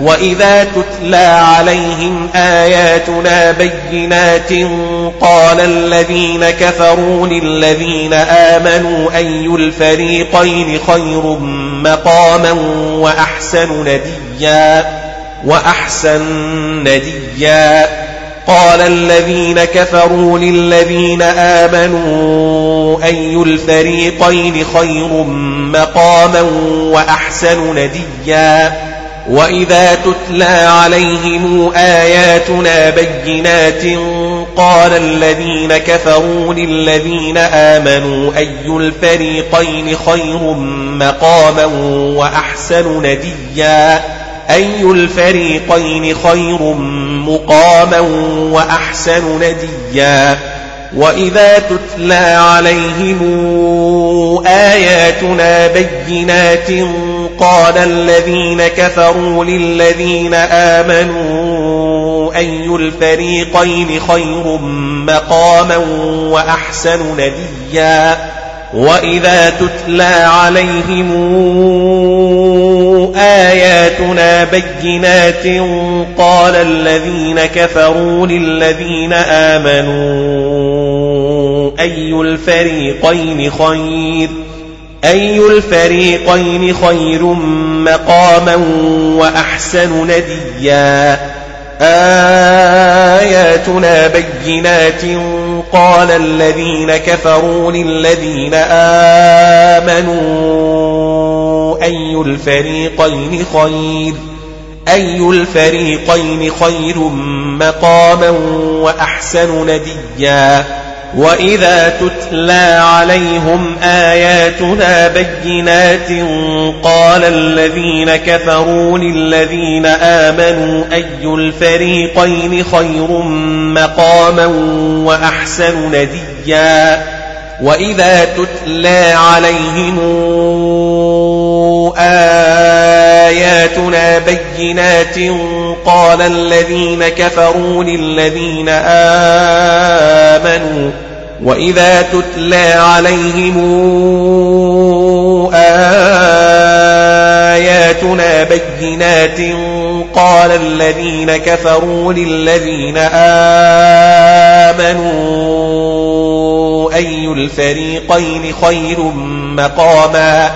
وإذا تتلى عليهم آياتنا بينات قال الذين كفروا للذين آمنوا أي الفريقين خير مقاما وأحسن نديا وأحسن نديا. قال الذين كفروا للذين آمنوا أي الفريقين خير مقاما وأحسن نديا وإذا تتلى عليهم آياتنا بينات قال الذين كفروا للذين آمنوا أي الفريقين خير مقاما وأحسن نديا أي الفريقين خير مقاما وأحسن نديا وإذا تتلى عليهم آياتنا بينات قال الذين كفروا للذين آمنوا أي الفريقين خير مقاما وأحسن نديا وإذا تتلى عليهم آياتنا بينات قال الذين كفروا للذين آمنوا أي الفريقين خير؟ أي الفريقين خير مقاما وأحسن نديا؟ آياتنا بينات قال الذين كفروا للذين آمنوا أي الفريقين خير؟ أي الفريقين خير مقاما وأحسن نديا؟ وإذا تتلى عليهم آياتنا بينات قال الذين كفروا للذين آمنوا أي الفريقين خير مقاما وأحسن نديا؟ وإذا تتلى عليهم آياتنا بينات قال الذين كفروا للذين آمنوا وإذا تتلى عليهم آياتنا بينات قال الذين كفروا للذين آمنوا أي الفريقين خير مقاما؟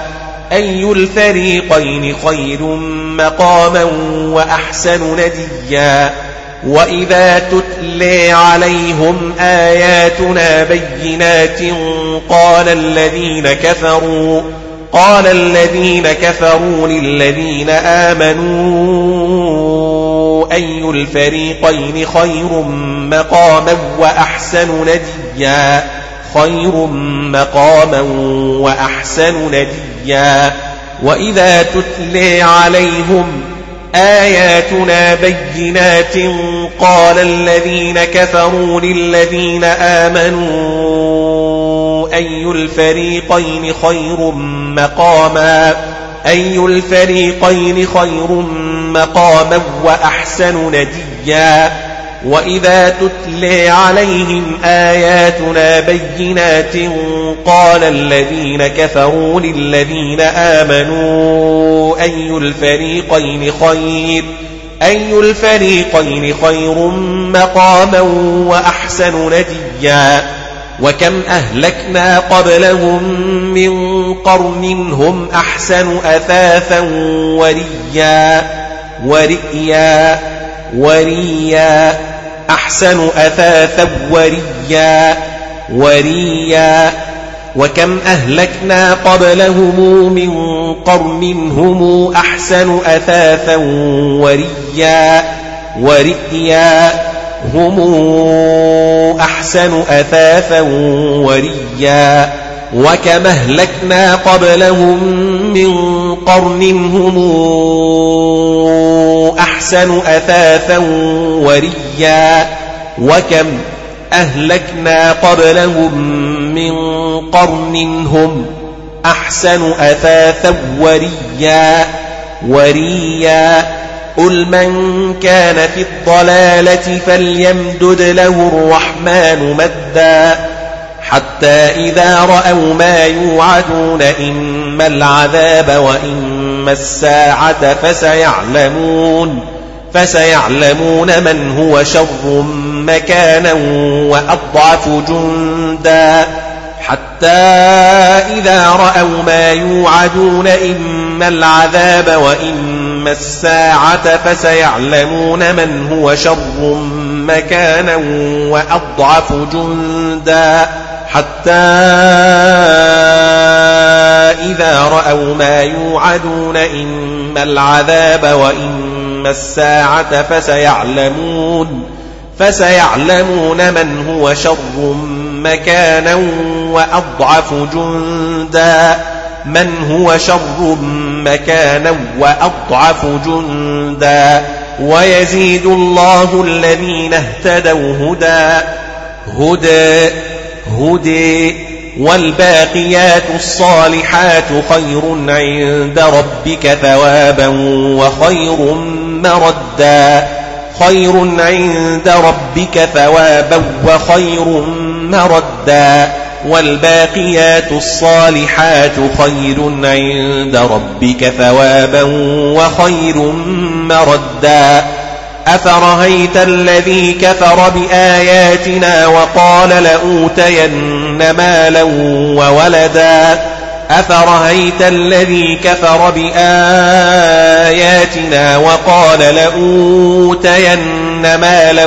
أي الفريقين خير مقاما وأحسن نديا؟ وإذا تتلي عليهم آياتنا بينات قال الذين كفروا قال الذين كفروا للذين آمنوا أي الفريقين خير مقاما وأحسن نديا؟ خير مقاما وأحسن نديا. وإذا تتلي عليهم آياتنا بينات قال الذين كفروا للذين آمنوا أي الفريقين خير مقاما؟ أي الفريقين خير مقاما وأحسن نديا؟ وإذا تتلي عليهم آياتنا بينات قال الذين كفروا للذين آمنوا أي الفريقين خير أي الفريقين خير مقاما وأحسن نديا وكم أهلكنا قبلهم من قرن هم أحسن أثاثا وريا ورئيا وريا. أحسن أثاثا وريا. وريا. وكم أهلكنا قبلهم من قرن هم أحسن أثاثا وريا. ورئيا هم أحسن أثاثا وريا. وكم أهلكنا قبلهم من قرن هم أحسن أثاثا وريا وكم أهلكنا قبلهم من قرن هم أحسن أثاثا وريا وريا قل من كان في الضلالة فليمدد له الرحمن مدا حتى إذا رأوا ما يوعدون إما العذاب وإما الساعة فسيعلمون فسيعلمون من هو شر مكانا وأضعف جندا حتى إذا رأوا ما يوعدون إما العذاب وإما الساعة فسيعلمون من هو شر مكانا وأضعف جندا حتى إذا رأوا ما يوعدون إما العذاب وإما الساعة فسيعلمون فسيعلمون من هو شر مكانا وأضعف جندا. من هو شر مكانا وأضعف جندا. ويزيد الله الذين اهتدوا هدى هدى. هدي والباقيات الصالحات خير عند ربك ثوابا وخير مردا. خير عند ربك ثوابا وخير مردا. والباقيات الصالحات خير عند ربك ثوابا وخير مردا. أفرهيت الذي كفر بآياتنا وقال لأوتين مالا وولدا أفرهيت الذي كفر بآياتنا وقال لأوتين مالا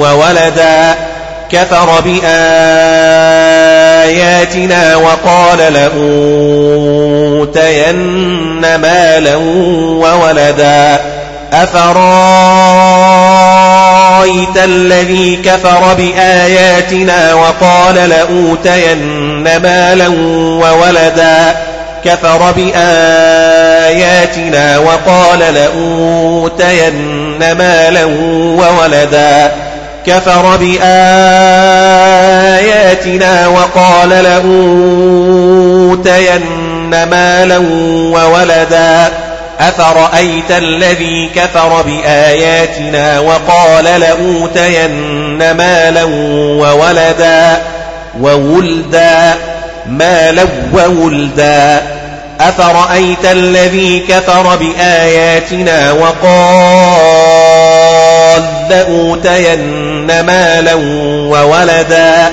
وولدا كفر بآياتنا وقال لأوتين مالا وولدا أفرأيت الذي كفر بآياتنا وقال لأوتين مالا وولدا؟ كفر بآياتنا وقال لأوتين مالا وولدا؟ كفر بآياتنا وقال لأوتين مالا وولدا؟ أفرأيت الذي كفر بآياتنا وقال لأوتين مالا وولدا وولدا مالا وولدا أفرأيت الذي كفر بآياتنا وقال لأوتين مالا وولدا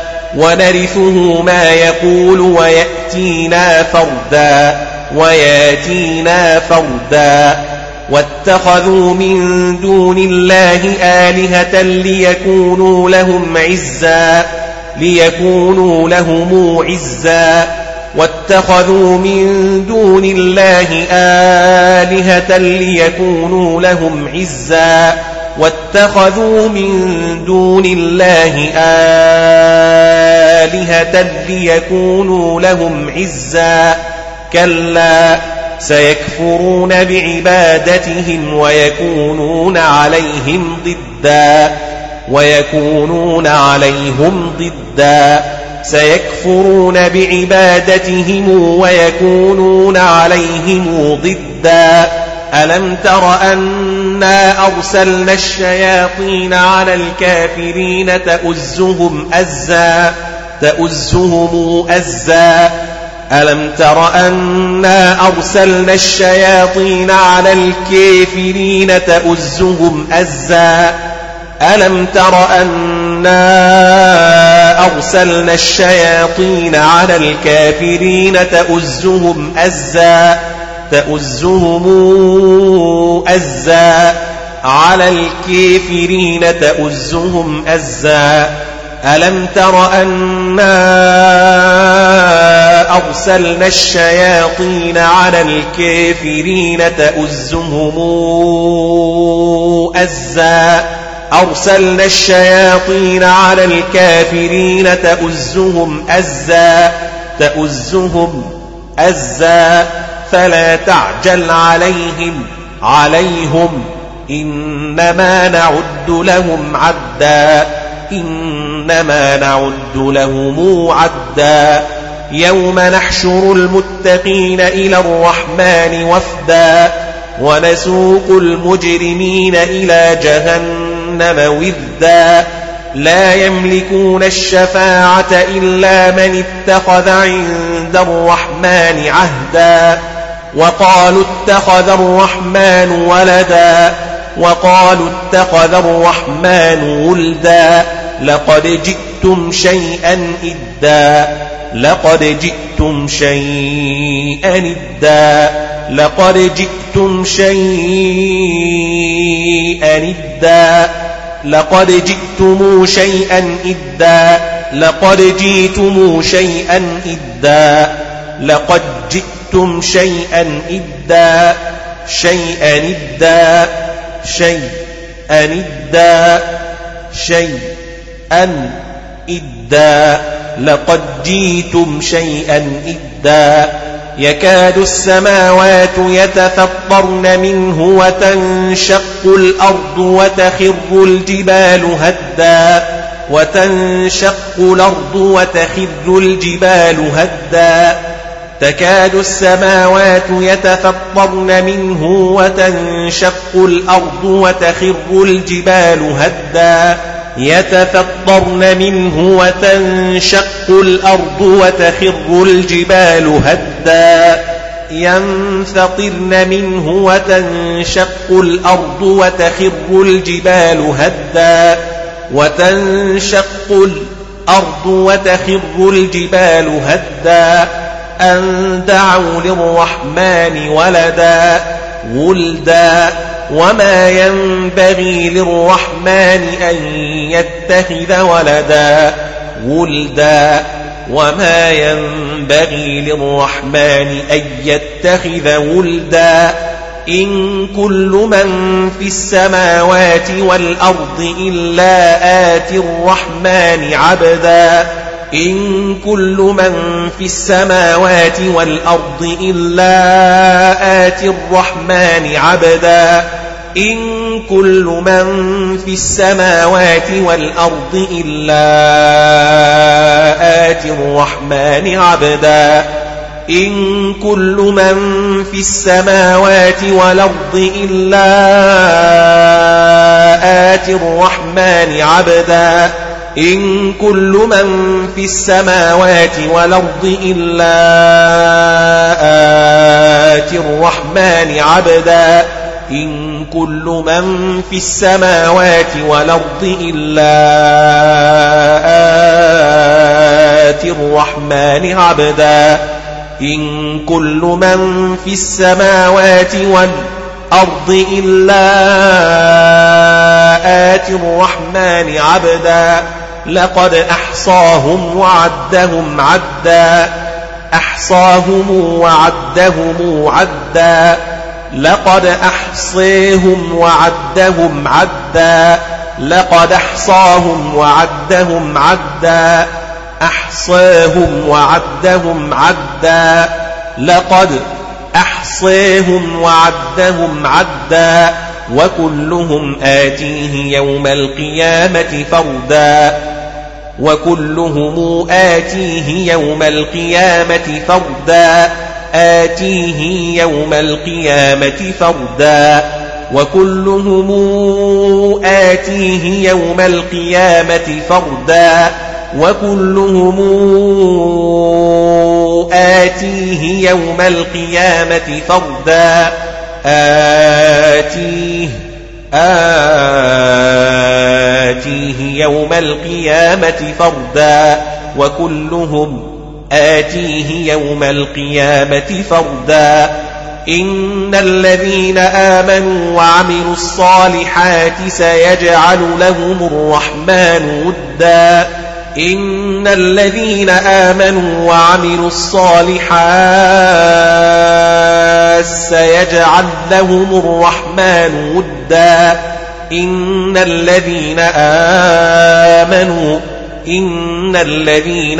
ونرثه ما يقول ويأتينا فردا ويأتينا فردا. واتخذوا من دون الله آلهة ليكونوا لهم عزا ليكونوا لهم عزا. واتخذوا من دون الله آلهة ليكونوا لهم عزا. واتخذوا من دون الله آلهة ليكونوا لهم عزا. كلا سيكفرون بعبادتهم ويكونون عليهم ضدا. ويكونون عليهم ضدا. سيكفرون بعبادتهم ويكونون عليهم ضدا. ألم تر أنا أرسلنا الشياطين على الكافرين تؤزهم أزا تؤزهم أزا ألم تر أنا أرسلنا الشياطين على الكافرين تؤزهم أزا ألم تر أنا أرسلنا الشياطين على الكافرين تؤزهم أزا تؤزهم أزا. على الكافرين تؤزهم أزا. ألم تر أنا أرسلنا الشياطين على الكافرين تؤزهم أزا؟ أرسلنا الشياطين على الكافرين تؤزهم أزا. تؤزهم أزا. فلا تعجل عليهم عليهم. إنما نعد لهم عدا إنما نعد لهم عدا. يوم نحشر المتقين إلى الرحمن وفدا ونسوق المجرمين إلى جهنم وذا لا يملكون الشفاعة إلا من اتخذ عند الرحمن عهدا. وقالوا اتخذ الرحمن ولدا وقالوا اتخذ الرحمن ولدا لقد جئتم شيئا إدا لقد جئتم شيئا إدا لقد جئتم شيئا إدا لقد جئتم شيئا إدا لقد جئتم شيئا إدا. لقد جئتم شيئا إدا شيئا إدا شيئا إدا شيئا إدا. لقد جئتم شيئا إدا. يكاد السماوات يتفطرن منه وتنشق الأرض وتخر الجبال هدا. وتنشق الأرض وتخر الجبال هدا. تكاد السماوات يتفطرن منه وتنشق الأرض وتخر الجبال هدا. يتفطرن منه وتنشق الأرض وتخر الجبال هدا. ينفطرن منه وتنشق الأرض وتخر الجبال هدا. وتنشق الأرض وتخر الجبال هدا. أن دعوا للرحمن ولدا ولدا. وما ينبغي للرحمن أن يتخذ ولدا ولدا. وما ينبغي للرحمن أن يتخذ ولدا. إن كل من في السماوات والأرض إلا آتي الرحمن عبدا. إن كل من في السماوات والأرض إلا آتي الرحمن عبدا. إن كل من في السماوات والأرض إلا آتي الرحمن عبدا. إن كل من في السماوات والأرض إلا آتي الرحمن عبدا. إن كل من في السماوات والأرض إلا آتي الرحمن عبدا. إن كل من في السماوات والأرض إلا آتي الرحمن عبدا. إن كل من في السماوات والأرض إلا آتي الرحمن عبدا. لقد أحصاهم وعدهم عدا. أحصاهم وعدهم عدا. لقد أحصيهم وعدهم عدا. لقد أحصاهم وعدهم عدا. أحصاهم وعدهم عدا. لقد أحصيهم وعدهم عدا. وكلهم آتيه يوم القيامة فردا. وكلهم آتيه يوم القيامة فردا. آتيه يوم القيامة فردا. وكلهم آتيه يوم القيامة فردا. وكلهم آتيه يوم القيامة فردا. آتيه آتيه يوم القيامة فردا وكلهم آتيه يوم القيامة فردا. إن الذين آمنوا وعملوا الصالحات سيجعل لهم الرحمن ودا. إن الذين آمنوا وعملوا الصالحات سيجعل لهم الرحمن ودا. إن الذين آمنوا إن الذين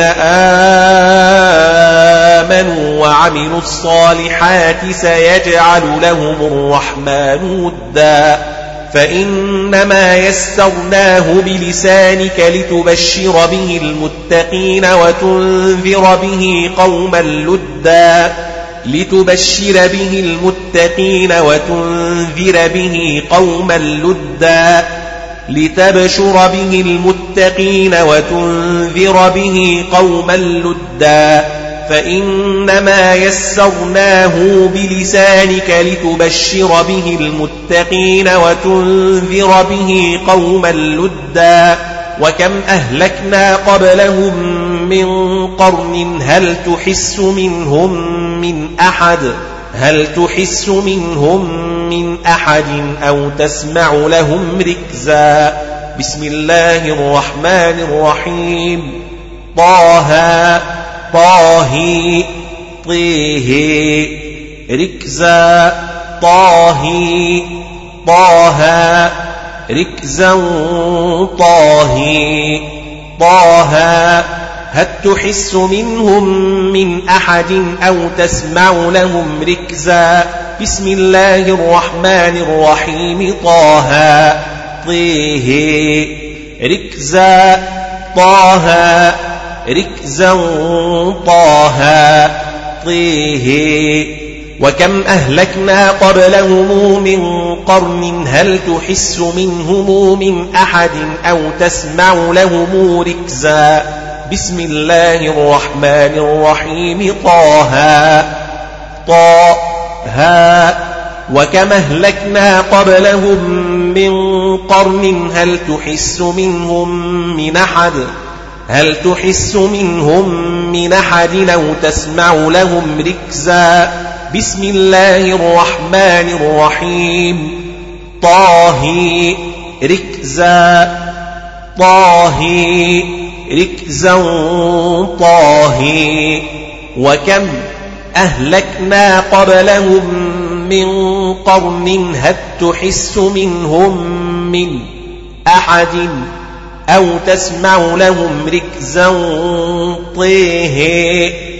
آمنوا وعملوا الصالحات سيجعل لهم الرحمن ودا. فإنما يسرناه بلسانك لتبشر به المتقين وتنذر به قوما لدا لتبشر به المتقين وتنذر به قوما لدا لتبشر به المتقين وتنذر به قوما لدا. فإنما يسرناه بلسانك لتبشر به المتقين وتنذر به قوما لدا وكم أهلكنا قبلهم من قرن هل تحس منهم من أحد؟ هل تحس منهم من أحد أو تسمع لهم ركزا؟ بسم الله الرحمن الرحيم. طه طه طيه ركزا طه طه ركزا طه طه هل تحس منهم من أحد أو تسمع لهم ركزا؟ بسم الله الرحمن الرحيم طه طيه ركزا طه ركزا طه طيه وكم أهلكنا قبلهم من قرن هل تحس منهم من أحد أو تسمع لهم ركزا بسم الله الرحمن الرحيم طه طه وكم أهلكنا قبلهم من قرن هل تحس منهم من أحد هل تحس منهم من أحد أو تسمع لهم ركزا؟ بسم الله الرحمن الرحيم. طه ركزا. طه ركزا. طه وكم أهلكنا قبلهم من قرن هل تحس منهم من أحد أو تسمع لهم ركزا طيه